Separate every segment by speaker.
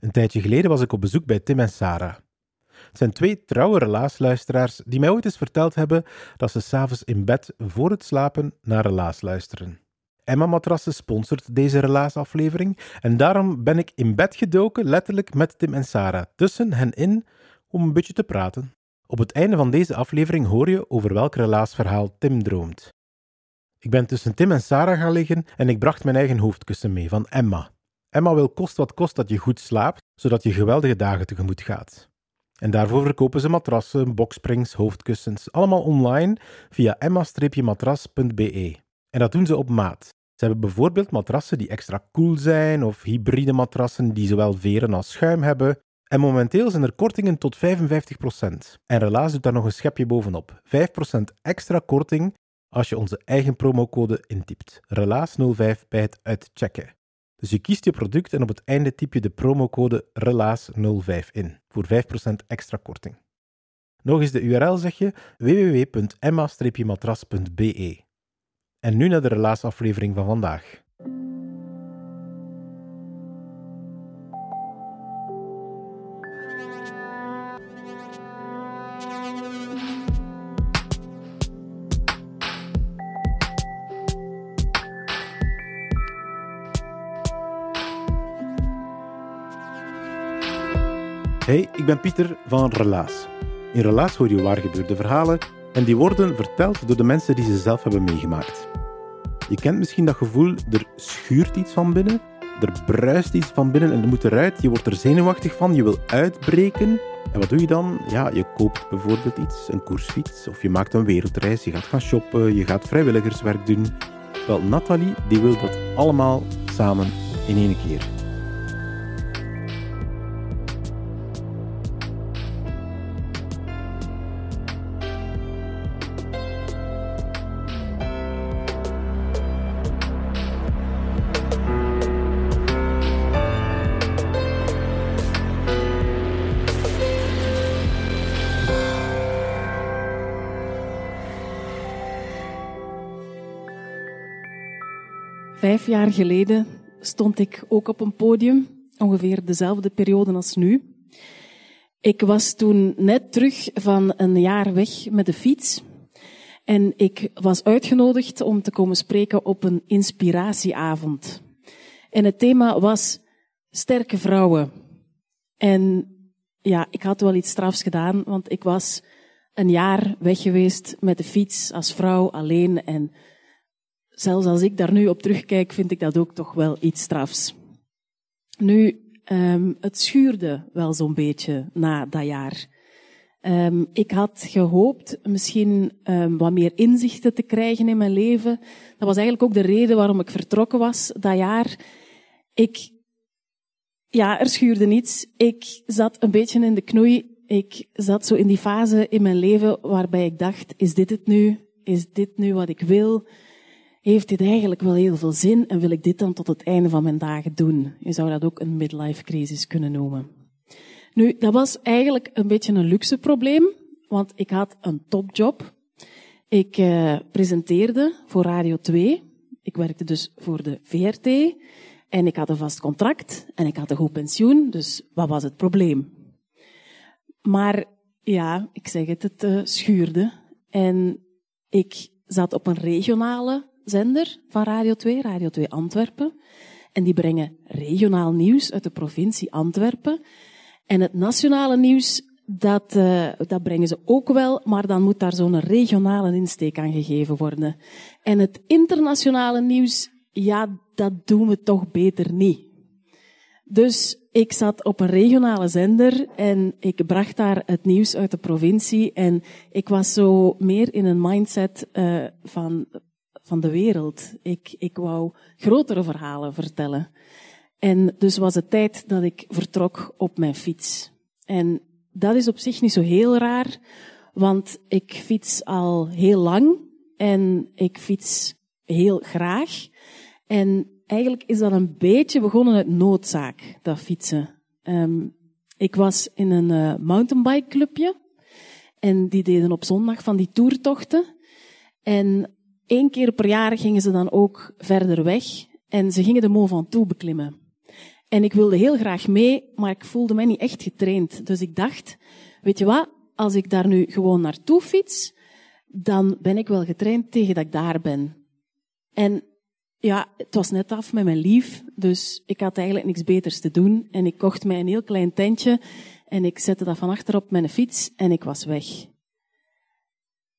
Speaker 1: Een tijdje geleden was ik op bezoek bij Tim en Sarah. Het zijn twee trouwe relaasluisteraars die mij ooit eens verteld hebben dat ze s'avonds in bed voor het slapen naar relaas luisteren. Emma Matrassen sponsort deze relaasaflevering en daarom ben ik in bed gedoken, letterlijk met Tim en Sarah, tussen hen in, om een beetje te praten. Op het einde van deze aflevering hoor je over welk relaasverhaal Tim droomt. Ik ben tussen Tim en Sarah gaan liggen en ik bracht mijn eigen hoofdkussen mee van Emma. Emma wil kost wat kost dat je goed slaapt, zodat je geweldige dagen tegemoet gaat. En daarvoor verkopen ze matrassen, boksprings, hoofdkussens, allemaal online via emma-matras.be. En dat doen ze op maat. Ze hebben bijvoorbeeld matrassen die extra koel zijn of hybride matrassen die zowel veren als schuim hebben. En momenteel zijn er kortingen tot 55%. En Relaas doet daar nog een schepje bovenop. 5% extra korting als je onze eigen promocode intypt. Relaas05 bij het uitchecken. Dus je kiest je product en op het einde typ je de promocode RELAAS05 in voor 5% extra korting. Nog eens de URL zeg je www.emma-matras.be. En nu naar de relaasaflevering van vandaag. Hey, ik ben Pieter van Relaas. In Relaas hoor je waar gebeurde verhalen en die worden verteld door de mensen die ze zelf hebben meegemaakt. Je kent misschien dat gevoel, er schuurt iets van binnen, er bruist iets van binnen en er moet eruit, je wordt er zenuwachtig van, je wil uitbreken. En wat doe je dan? Ja, je koopt bijvoorbeeld iets, een koersfiets, of je maakt een wereldreis, je gaat gaan shoppen, je gaat vrijwilligerswerk doen. Wel, Nathalie die wil dat allemaal samen in één keer.
Speaker 2: Geleden stond ik ook op een podium, ongeveer dezelfde periode als nu. Ik was toen net terug van een jaar weg met de fiets. En ik was uitgenodigd om te komen spreken op een inspiratieavond. En het thema was sterke vrouwen. En ja, ik had wel iets strafs gedaan, want ik was een jaar weg geweest met de fiets als vrouw alleen en zelfs als ik daar nu op terugkijk, vind ik dat ook toch wel iets strafs. Nu, um, het schuurde wel zo'n beetje na dat jaar. Um, ik had gehoopt misschien um, wat meer inzichten te krijgen in mijn leven. Dat was eigenlijk ook de reden waarom ik vertrokken was dat jaar. Ik, ja, er schuurde niets. Ik zat een beetje in de knoei. Ik zat zo in die fase in mijn leven waarbij ik dacht, is dit het nu? Is dit nu wat ik wil? Heeft dit eigenlijk wel heel veel zin en wil ik dit dan tot het einde van mijn dagen doen? Je zou dat ook een midlife crisis kunnen noemen. Nu, dat was eigenlijk een beetje een luxe probleem, want ik had een topjob. Ik uh, presenteerde voor Radio 2. Ik werkte dus voor de VRT. En ik had een vast contract en ik had een goed pensioen, dus wat was het probleem? Maar ja, ik zeg het, het uh, schuurde. En ik zat op een regionale zender van Radio 2, Radio 2 Antwerpen. En die brengen regionaal nieuws uit de provincie Antwerpen. En het nationale nieuws, dat, uh, dat brengen ze ook wel, maar dan moet daar zo'n regionale insteek aan gegeven worden. En het internationale nieuws, ja, dat doen we toch beter niet. Dus ik zat op een regionale zender en ik bracht daar het nieuws uit de provincie en ik was zo meer in een mindset uh, van van de wereld. Ik, ik wou grotere verhalen vertellen. En dus was het tijd dat ik vertrok op mijn fiets. En dat is op zich niet zo heel raar, want ik fiets al heel lang en ik fiets heel graag. En eigenlijk is dat een beetje begonnen uit noodzaak, dat fietsen. Um, ik was in een uh, mountainbike clubje en die deden op zondag van die toertochten. En één keer per jaar gingen ze dan ook verder weg en ze gingen de Mont Ventoux beklimmen. En ik wilde heel graag mee, maar ik voelde mij niet echt getraind. Dus ik dacht, weet je wat, als ik daar nu gewoon naartoe fiets, dan ben ik wel getraind tegen dat ik daar ben. En ja, het was net af met mijn lief, dus ik had eigenlijk niks beters te doen. En ik kocht mij een heel klein tentje en ik zette dat van achter op mijn fiets en ik was weg.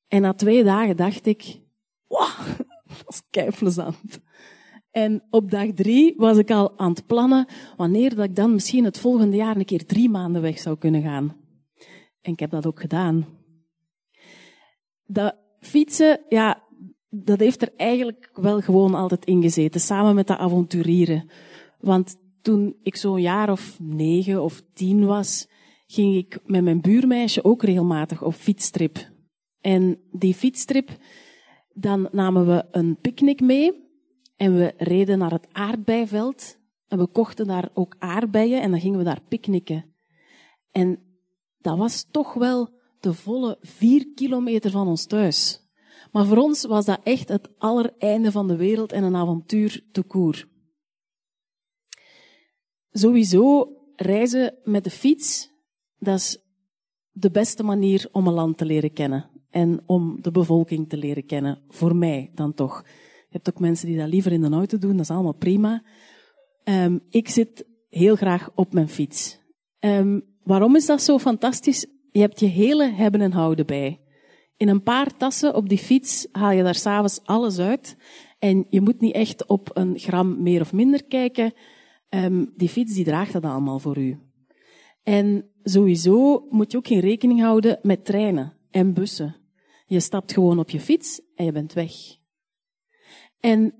Speaker 2: En na twee dagen dacht ik, wow, dat is keiplezant. En op dag drie was ik al aan het plannen wanneer dat ik dan misschien het volgende jaar een keer drie maanden weg zou kunnen gaan. En ik heb dat ook gedaan. Dat fietsen, ja, dat heeft er eigenlijk wel gewoon altijd in gezeten, samen met dat avonturieren. Want toen ik zo'n jaar of negen of tien was, ging ik met mijn buurmeisje ook regelmatig op fietstrip. En die fietstrip, dan namen we een picknick mee en we reden naar het aardbeiveld en we kochten daar ook aardbeien en dan gingen we daar picknicken. En dat was toch wel de volle vier kilometer van ons thuis. Maar voor ons was dat echt het allereinde van de wereld en een avontuur te koer. Sowieso reizen met de fiets, dat is de beste manier om een land te leren kennen. En om de bevolking te leren kennen. Voor mij dan toch. Je hebt ook mensen die dat liever in de auto doen, dat is allemaal prima. Um, ik zit heel graag op mijn fiets. Um, waarom is dat zo fantastisch? Je hebt je hele hebben en houden bij. In een paar tassen op die fiets haal je daar s'avonds alles uit. En je moet niet echt op een gram meer of minder kijken. Um, die fiets die draagt dat allemaal voor u. En sowieso moet je ook geen rekening houden met treinen en bussen. Je stapt gewoon op je fiets en je bent weg. En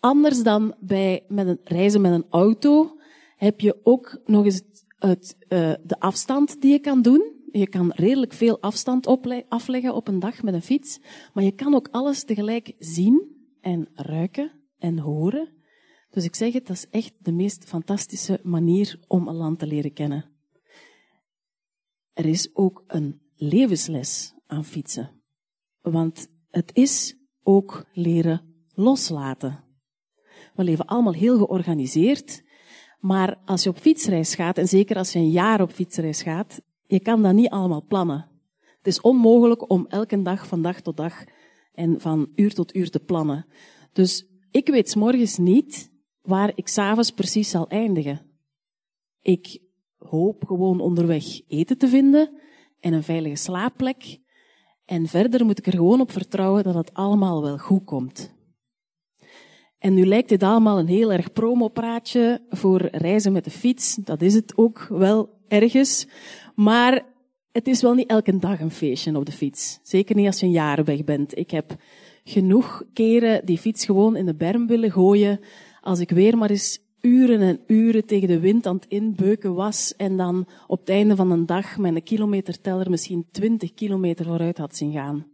Speaker 2: anders dan bij met een, reizen met een auto, heb je ook nog eens het, uh, de afstand die je kan doen. Je kan redelijk veel afstand afleggen op een dag met een fiets, maar je kan ook alles tegelijk zien en ruiken en horen. Dus ik zeg het, dat is echt de meest fantastische manier om een land te leren kennen. Er is ook een levensles aan fietsen. Want het is ook leren loslaten. We leven allemaal heel georganiseerd, maar als je op fietsreis gaat, en zeker als je een jaar op fietsreis gaat, je kan dat niet allemaal plannen. Het is onmogelijk om elke dag van dag tot dag en van uur tot uur te plannen. Dus ik weet s morgens niet waar ik s'avonds precies zal eindigen. Ik hoop gewoon onderweg eten te vinden en een veilige slaapplek. En verder moet ik er gewoon op vertrouwen dat het allemaal wel goed komt. En nu lijkt dit allemaal een heel erg promopraatje voor reizen met de fiets. Dat is het ook wel ergens. Maar het is wel niet elke dag een feestje op de fiets. Zeker niet als je een jaar weg bent. Ik heb genoeg keren die fiets gewoon in de berm willen gooien. Als ik weer maar eens uren en uren tegen de wind aan het inbeuken was en dan op het einde van een dag mijn kilometerteller misschien 20 kilometer vooruit had zien gaan.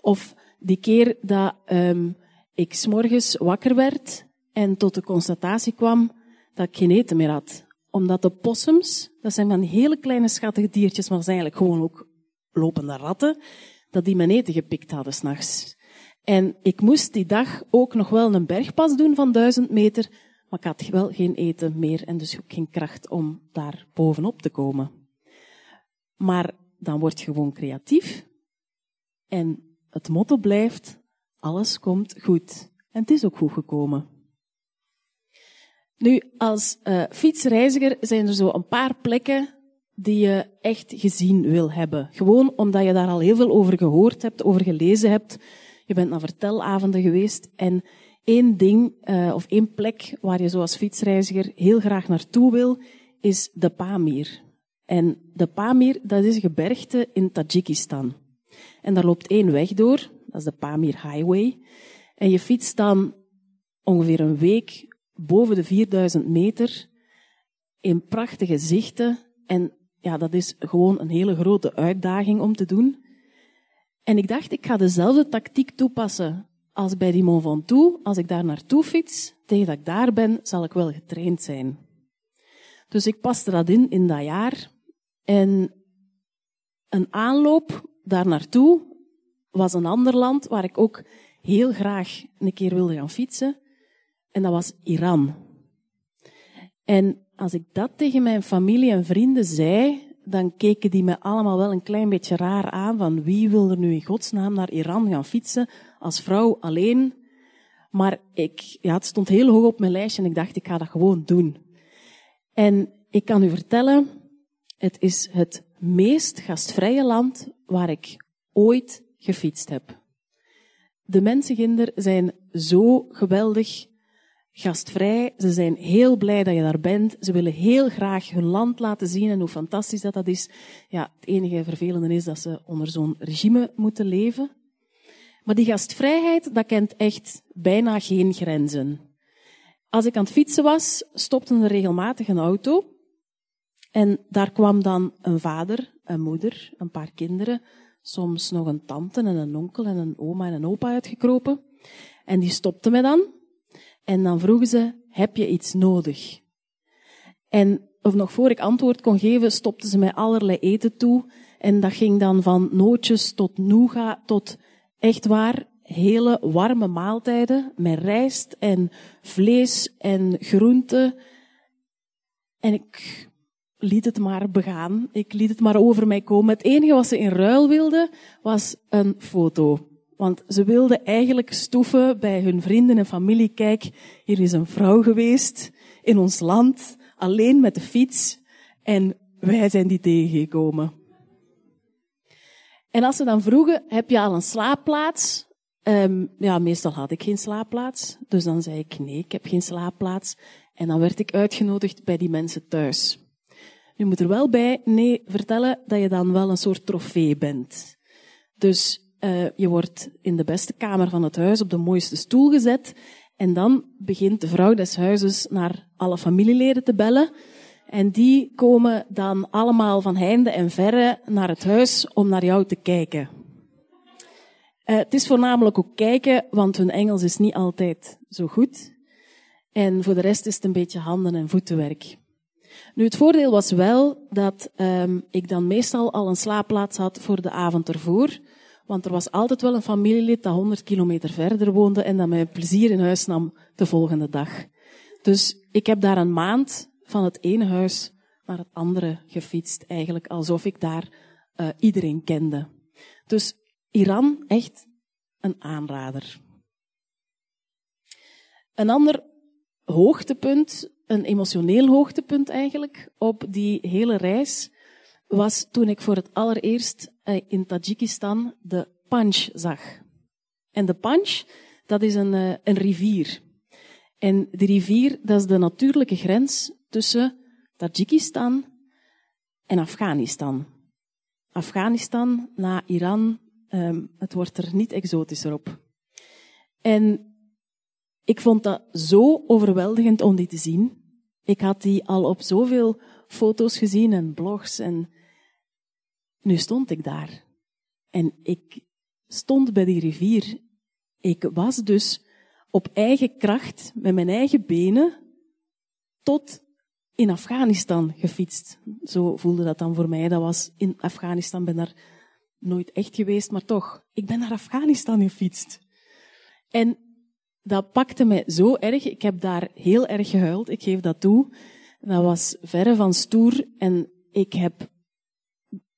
Speaker 2: Of die keer dat um, ik s'morgens wakker werd en tot de constatatie kwam dat ik geen eten meer had. Omdat de possums, dat zijn van hele kleine schattige diertjes, maar zijn eigenlijk gewoon ook lopende ratten, dat die mijn eten gepikt hadden s'nachts. En ik moest die dag ook nog wel een bergpas doen van duizend meter, maar ik had wel geen eten meer en dus ook geen kracht om daar bovenop te komen. Maar dan word je gewoon creatief en het motto blijft, alles komt goed. En het is ook goed gekomen. Nu, als uh, fietsreiziger zijn er zo een paar plekken die je echt gezien wil hebben. Gewoon omdat je daar al heel veel over gehoord hebt, over gelezen hebt. Je bent naar vertelavonden geweest en één ding uh, of één plek waar je zoals fietsreiziger heel graag naartoe wil, is de Pamir. En de Pamir, dat is een gebergte in Tajikistan. En daar loopt één weg door, dat is de Pamir Highway. En je fietst dan ongeveer een week boven de 4000 meter in prachtige zichten. En ja, dat is gewoon een hele grote uitdaging om te doen. En ik dacht, ik ga dezelfde tactiek toepassen als bij die Mont Ventoux. Als ik daar naartoe fiets, tegen dat ik daar ben, zal ik wel getraind zijn. Dus ik paste dat in in dat jaar. En een aanloop daar naartoe was een ander land waar ik ook heel graag een keer wilde gaan fietsen. En dat was Iran. En als ik dat tegen mijn familie en vrienden zei, dan keken die me allemaal wel een klein beetje raar aan van wie wil er nu in godsnaam naar Iran gaan fietsen als vrouw alleen. Maar ik, ja, het stond heel hoog op mijn lijstje en ik dacht, ik ga dat gewoon doen. En ik kan u vertellen, het is het meest gastvrije land waar ik ooit gefietst heb. De mensen zijn zo geweldig gastvrij. Ze zijn heel blij dat je daar bent. Ze willen heel graag hun land laten zien en hoe fantastisch dat dat is. Ja, het enige vervelende is dat ze onder zo'n regime moeten leven. Maar die gastvrijheid, dat kent echt bijna geen grenzen. Als ik aan het fietsen was, stopte er regelmatig een auto. En daar kwam dan een vader, een moeder, een paar kinderen, soms nog een tante en een onkel en een oma en een opa uitgekropen. En die stopten me dan. En dan vroegen ze, heb je iets nodig? En of nog voor ik antwoord kon geven, stopten ze mij allerlei eten toe. En dat ging dan van nootjes tot nougat tot echt waar hele warme maaltijden met rijst en vlees en groenten. En ik liet het maar begaan. Ik liet het maar over mij komen. Het enige wat ze in ruil wilden, was een foto. Want ze wilden eigenlijk stoeven bij hun vrienden en familie. Kijk, hier is een vrouw geweest in ons land, alleen met de fiets. En wij zijn die tegengekomen. En als ze dan vroegen, heb je al een slaapplaats? Um, ja, meestal had ik geen slaapplaats. Dus dan zei ik, nee, ik heb geen slaapplaats. En dan werd ik uitgenodigd bij die mensen thuis. Je moet er wel bij nee, vertellen dat je dan wel een soort trofee bent. Dus uh, je wordt in de beste kamer van het huis op de mooiste stoel gezet. En dan begint de vrouw des huizes naar alle familieleden te bellen. En die komen dan allemaal van heinde en verre naar het huis om naar jou te kijken. Uh, het is voornamelijk ook kijken, want hun Engels is niet altijd zo goed. En voor de rest is het een beetje handen- en voetenwerk. Nu, het voordeel was wel dat um, ik dan meestal al een slaapplaats had voor de avond ervoor. Want er was altijd wel een familielid dat 100 kilometer verder woonde en dat mij plezier in huis nam de volgende dag. Dus ik heb daar een maand van het ene huis naar het andere gefietst, eigenlijk alsof ik daar uh, iedereen kende. Dus Iran, echt een aanrader. Een ander hoogtepunt een emotioneel hoogtepunt eigenlijk op die hele reis was toen ik voor het allereerst eh, in Tajikistan de Panch zag. En de Panch, dat is een, eh, een rivier. En die rivier, dat is de natuurlijke grens tussen Tajikistan en Afghanistan. Afghanistan na Iran, um, het wordt er niet exotischer op. En ik vond dat zo overweldigend om die te zien. Ik had die al op zoveel foto's gezien en blogs en nu stond ik daar. En ik stond bij die rivier. Ik was dus op eigen kracht, met mijn eigen benen, tot in Afghanistan gefietst. Zo voelde dat dan voor mij. Dat was in Afghanistan, ben daar nooit echt geweest, maar toch, ik ben naar Afghanistan gefietst. En dat pakte mij zo erg. Ik heb daar heel erg gehuild. Ik geef dat toe. Dat was verre van stoer. En ik heb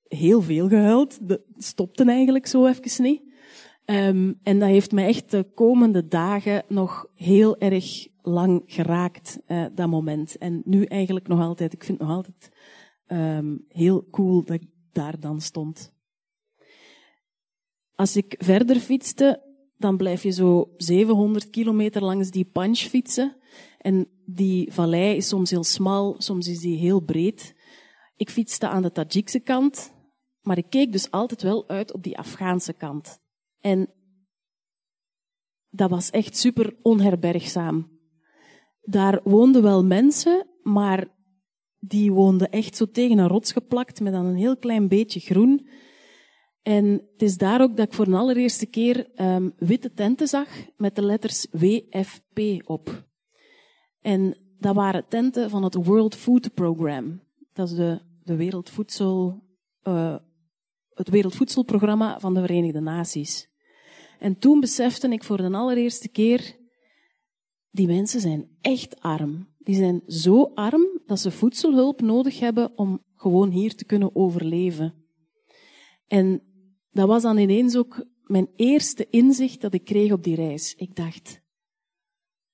Speaker 2: heel veel gehuild. Dat stopte eigenlijk zo even niet. Um, en dat heeft mij echt de komende dagen nog heel erg lang geraakt, uh, dat moment. En nu eigenlijk nog altijd. Ik vind het nog altijd um, heel cool dat ik daar dan stond. Als ik verder fietste, dan blijf je zo 700 kilometer langs die punch fietsen. En die vallei is soms heel smal, soms is die heel breed. Ik fietste aan de Tajikse kant, maar ik keek dus altijd wel uit op die Afghaanse kant. En dat was echt super onherbergzaam. daar woonden wel mensen, maar die woonden echt zo tegen een rots geplakt met dan een heel klein beetje groen. En het is daar ook dat ik voor de allereerste keer um, witte tenten zag met de letters WFP op. En dat waren tenten van het World Food Program. Dat is de, de Wereldvoedsel, uh, het Wereldvoedselprogramma van de Verenigde Naties. En toen besefte ik voor de allereerste keer, die mensen zijn echt arm. Die zijn zo arm dat ze voedselhulp nodig hebben om gewoon hier te kunnen overleven. En dat was dan ineens ook mijn eerste inzicht dat ik kreeg op die reis. Ik dacht,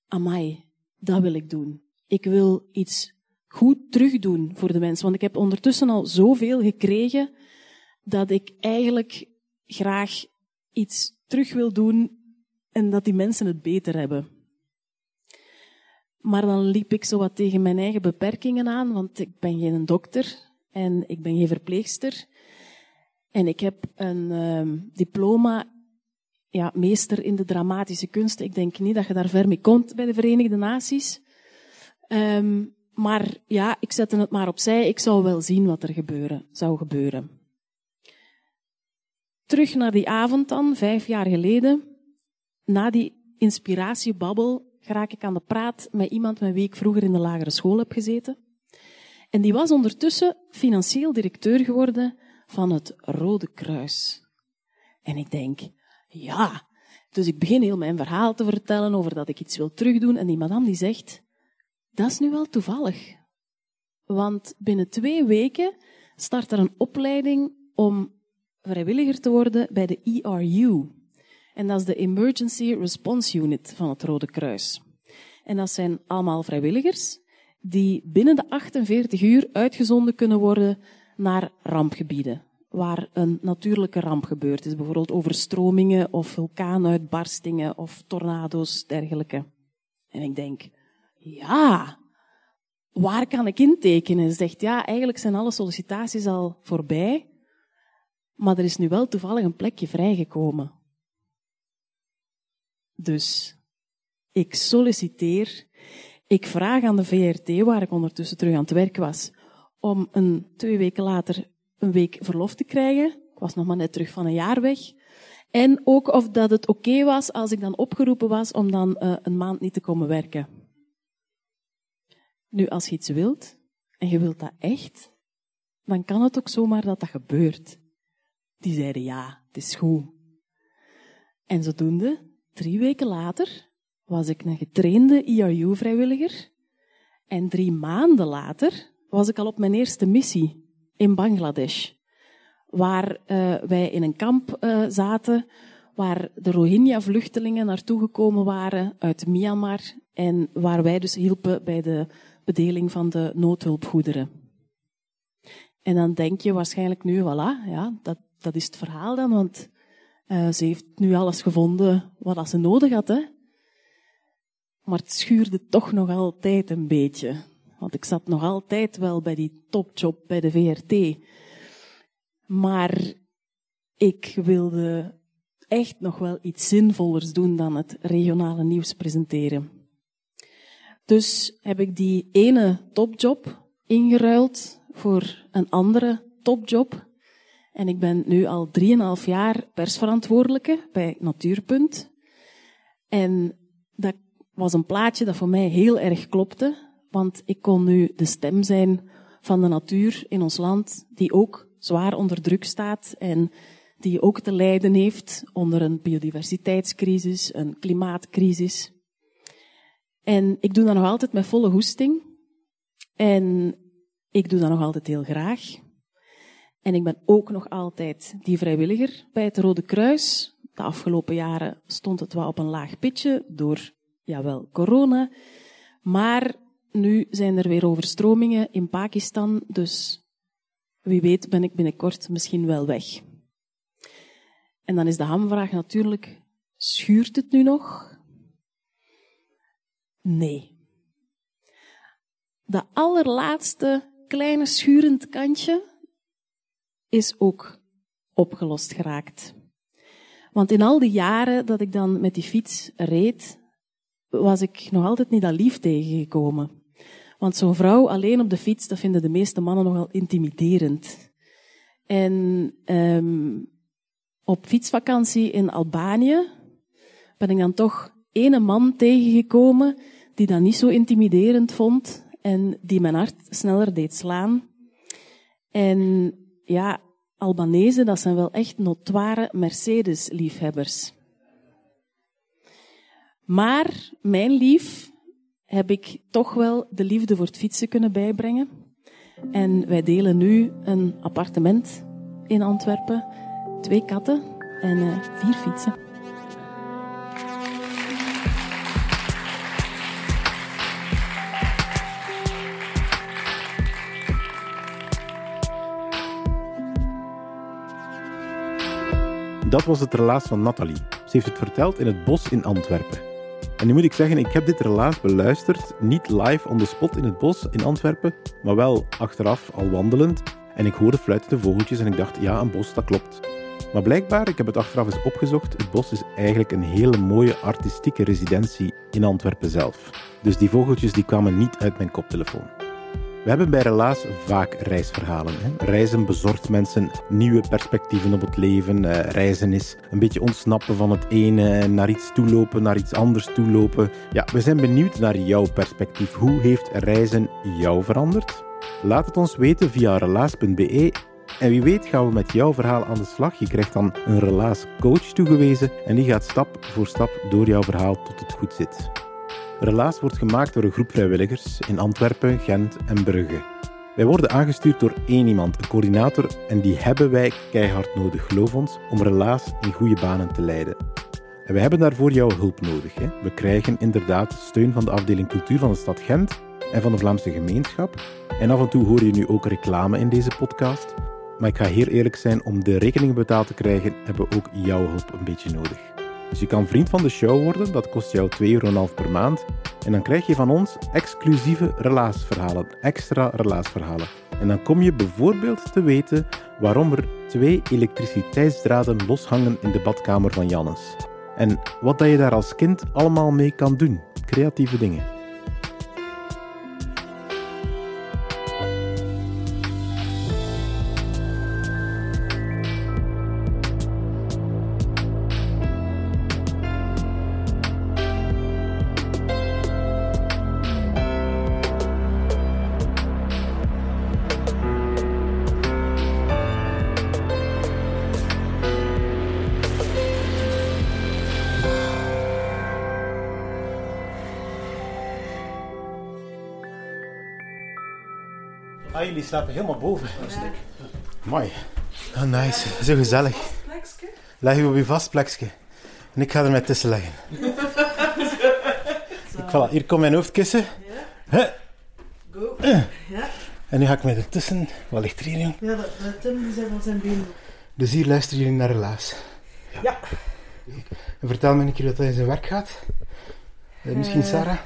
Speaker 2: amai, dat wil ik doen. Ik wil iets goed terugdoen voor de mensen. Want ik heb ondertussen al zoveel gekregen dat ik eigenlijk graag iets terug wil doen en dat die mensen het beter hebben. Maar dan liep ik zo wat tegen mijn eigen beperkingen aan, want ik ben geen dokter en ik ben geen verpleegster. En ik heb een uh, diploma ja, meester in de dramatische kunsten. Ik denk niet dat je daar ver mee komt bij de Verenigde Naties. Um, maar ja, ik zette het maar opzij. Ik zou wel zien wat er gebeuren, zou gebeuren. Terug naar die avond dan, vijf jaar geleden. Na die inspiratiebabbel raak ik aan de praat met iemand met wie ik vroeger in de lagere school heb gezeten. En die was ondertussen financieel directeur geworden van het Rode Kruis. En ik denk, ja. Dus ik begin heel mijn verhaal te vertellen over dat ik iets wil terugdoen. En die madame die zegt, dat is nu wel toevallig. Want binnen twee weken start er een opleiding om vrijwilliger te worden bij de ERU. En dat is de Emergency Response Unit van het Rode Kruis. En dat zijn allemaal vrijwilligers die binnen de 48 uur uitgezonden kunnen worden naar rampgebieden. Waar een natuurlijke ramp gebeurd is. Bijvoorbeeld overstromingen of vulkaanuitbarstingen of tornado's, dergelijke. En ik denk, ja, waar kan ik intekenen? Zegt ja, eigenlijk zijn alle sollicitaties al voorbij. Maar er is nu wel toevallig een plekje vrijgekomen. Dus ik solliciteer. Ik vraag aan de VRT, waar ik ondertussen terug aan het werk was, om een, twee weken later een week verlof te krijgen. Ik was nog maar net terug van een jaar weg. En ook of dat het oké was als ik dan opgeroepen was om dan uh, een maand niet te komen werken. Nu, als je iets wilt, en je wilt dat echt, dan kan het ook zomaar dat dat gebeurt. Die zeiden ja, het is goed. En zodoende, drie weken later, was ik een getrainde IRU-vrijwilliger. En drie maanden later was ik al op mijn eerste missie in Bangladesh. Waar uh, wij in een kamp uh, zaten, waar de Rohingya-vluchtelingen naartoe gekomen waren uit Myanmar. En waar wij dus hielpen bij de bedeling van de noodhulpgoederen. En dan denk je waarschijnlijk nu, voilà, ja, dat, dat is het verhaal dan, want uh, ze heeft nu alles gevonden wat ze nodig had. Hè? Maar het schuurde toch nog altijd een beetje. Want ik zat nog altijd wel bij die topjob bij de VRT. Maar ik wilde echt nog wel iets zinvollers doen dan het regionale nieuws presenteren. Dus heb ik die ene topjob ingeruild voor een andere topjob. En ik ben nu al drieënhalf jaar persverantwoordelijke bij Natuurpunt. En dat was een plaatje dat voor mij heel erg klopte, want ik kon nu de stem zijn van de natuur in ons land, die ook zwaar onder druk staat en die ook te lijden heeft onder een biodiversiteitscrisis, een klimaatcrisis. En ik doe dat nog altijd met volle hoesting. En ik doe dat nog altijd heel graag. En ik ben ook nog altijd die vrijwilliger bij het Rode Kruis. De afgelopen jaren stond het wel op een laag pitje door, jawel, corona. Maar nu zijn er weer overstromingen in Pakistan, dus wie weet ben ik binnenkort misschien wel weg. En dan is de hamvraag natuurlijk, schuurt het nu nog? Nee. De allerlaatste kleine schurend kantje is ook opgelost geraakt. Want in al die jaren dat ik dan met die fiets reed, was ik nog altijd niet dat lief tegengekomen. Want zo'n vrouw alleen op de fiets, dat vinden de meeste mannen nogal intimiderend. En um, op fietsvakantie in Albanië ben ik dan toch ene man tegengekomen die dat niet zo intimiderend vond en die mijn hart sneller deed slaan. En ja, Albanese, dat zijn wel echt notoire Mercedes-liefhebbers. Maar mijn lief heb ik toch wel de liefde voor het fietsen kunnen bijbrengen. En wij delen nu een appartement in Antwerpen, twee katten en uh, vier fietsen.
Speaker 1: Dat was het relaas van Nathalie. Ze heeft het verteld in het bos in Antwerpen. En nu moet ik zeggen, ik heb dit relaas beluisterd, niet live on the spot in het bos in Antwerpen, maar wel achteraf al wandelend. En ik hoorde fluitende vogeltjes en ik dacht, ja, een bos, dat klopt. Maar blijkbaar, ik heb het achteraf eens opgezocht, het bos is eigenlijk een hele mooie artistieke residentie in Antwerpen zelf. Dus die vogeltjes die kwamen niet uit mijn koptelefoon. We hebben bij Relaas vaak reisverhalen. Hè. Reizen bezorgt mensen nieuwe perspectieven op het leven. Uh, reizen is een beetje ontsnappen van het ene naar iets toelopen, naar iets anders toelopen. Ja, we zijn benieuwd naar jouw perspectief. Hoe heeft reizen jou veranderd? Laat het ons weten via relaas.be. En wie weet gaan we met jouw verhaal aan de slag. Je krijgt dan een Relaas coach toegewezen en die gaat stap voor stap door jouw verhaal tot het goed zit. Relaas wordt gemaakt door een groep vrijwilligers in Antwerpen, Gent en Brugge. Wij worden aangestuurd door één iemand, een coördinator, en die hebben wij keihard nodig, geloof ons, om Relaas in goede banen te leiden. En we hebben daarvoor jouw hulp nodig. Hè. We krijgen inderdaad steun van de afdeling cultuur van de stad Gent en van de Vlaamse gemeenschap. En af en toe hoor je nu ook reclame in deze podcast. Maar ik ga heel eerlijk zijn, om de rekeningen betaald te krijgen, hebben we ook jouw hulp een beetje nodig. Dus je kan vriend van de show worden, dat kost jou 2,5 euro per maand. En dan krijg je van ons exclusieve relaasverhalen, extra relaasverhalen. En dan kom je bijvoorbeeld te weten waarom er twee elektriciteitsdraden loshangen in de badkamer van Jannes. En wat dat je daar als kind allemaal mee kan doen. Creatieve dingen.
Speaker 3: Ah, jullie slapen helemaal boven.
Speaker 1: Mooi.
Speaker 3: Oh, nice. Zo gezellig. Leg je op je vast plekje. En ik ga er met tussen leggen. ik, voilà, hier komt mijn hoofdkussen. Ja. Go. Ja. En nu ga ik met ertussen. Wat ligt er hier, jong?
Speaker 4: Ja, dat, dat Tim die zei van zijn been.
Speaker 3: Dus hier luisteren jullie naar Relaas.
Speaker 4: Ja. ja.
Speaker 3: En vertel me een keer wat hij in zijn werk gaat. Uh, misschien uh, Sarah?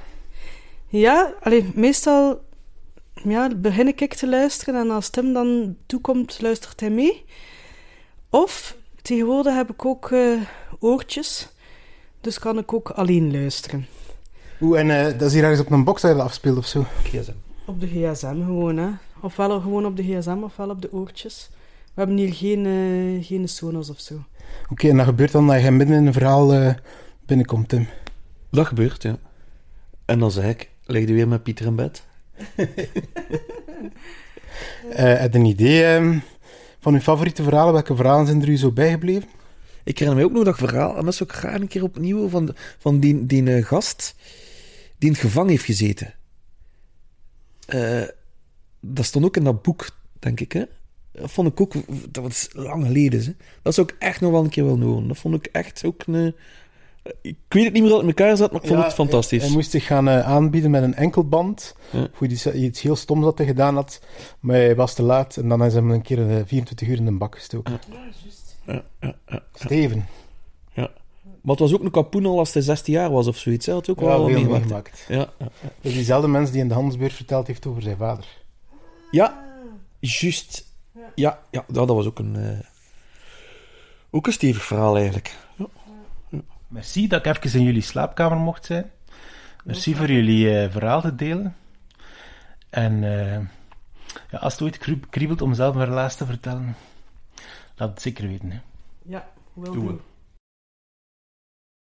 Speaker 4: Ja, alleen meestal ja, begin ik te luisteren en als Tim dan toekomt, luistert hij mee. Of tegenwoordig heb ik ook uh, oortjes, dus kan ik ook alleen luisteren.
Speaker 3: Oeh, en uh, dat is hier ergens op een box dat je dat afspeelt of zo?
Speaker 4: GSM. Op de gsm gewoon, hè. Ofwel gewoon op de gsm, ofwel op de oortjes. We hebben hier geen, uh, geen Sonos of zo.
Speaker 3: Oké, okay, en dat gebeurt dan dat je midden in een verhaal binnenkomt, Tim?
Speaker 5: Dat gebeurt, ja. En dan zeg ik, leg je weer met Pieter in bed?
Speaker 3: Uh, heb je een idee um, van uw favoriete verhalen? Welke verhalen zijn er u zo bijgebleven?
Speaker 5: Ik herinner mij ook nog dat verhaal, en dat is ook graag een keer opnieuw, van, van die, die uh, gast die in het gevangen heeft gezeten. Uh, dat stond ook in dat boek, denk ik. Dat vond ik ook, dat was lang geleden. Hè? Dat zou ik echt nog wel een keer willen horen. Dat vond ik echt ook een, ik weet het niet meer dat het in elkaar zat, maar ik vond het fantastisch.
Speaker 3: Hij, moest zich gaan uh, aanbieden met een enkelband. Ja. Voor iets, iets heel stoms dat hij gedaan had. Maar hij was te laat en dan is hem een keer uh, 24 uur in een bak gestoken.
Speaker 4: Ja, juist.
Speaker 5: Ja, ja, ja,
Speaker 3: Steven.
Speaker 5: Ja. Maar het was ook een kapoen al als hij 16 jaar was of zoiets. Hij had ook
Speaker 3: ja,
Speaker 5: wel
Speaker 3: veel
Speaker 5: meegemaakt.
Speaker 3: meegemaakt.
Speaker 5: Ja, ja, ja.
Speaker 3: Dat is diezelfde mens die in de handelsbeurt verteld heeft over zijn vader.
Speaker 5: Ja, juist. Ja, ja, dat was ook een, uh, ook een stevig verhaal eigenlijk. Ja.
Speaker 3: Merci dat ik even in jullie slaapkamer mocht zijn.
Speaker 1: Merci voor jullie eh, verhaal te delen. En eh, ja, als het ooit kriebelt om zelf een relaas te vertellen, laat het zeker weten. Hè.
Speaker 4: Ja, wil
Speaker 1: Doen we.
Speaker 4: doen.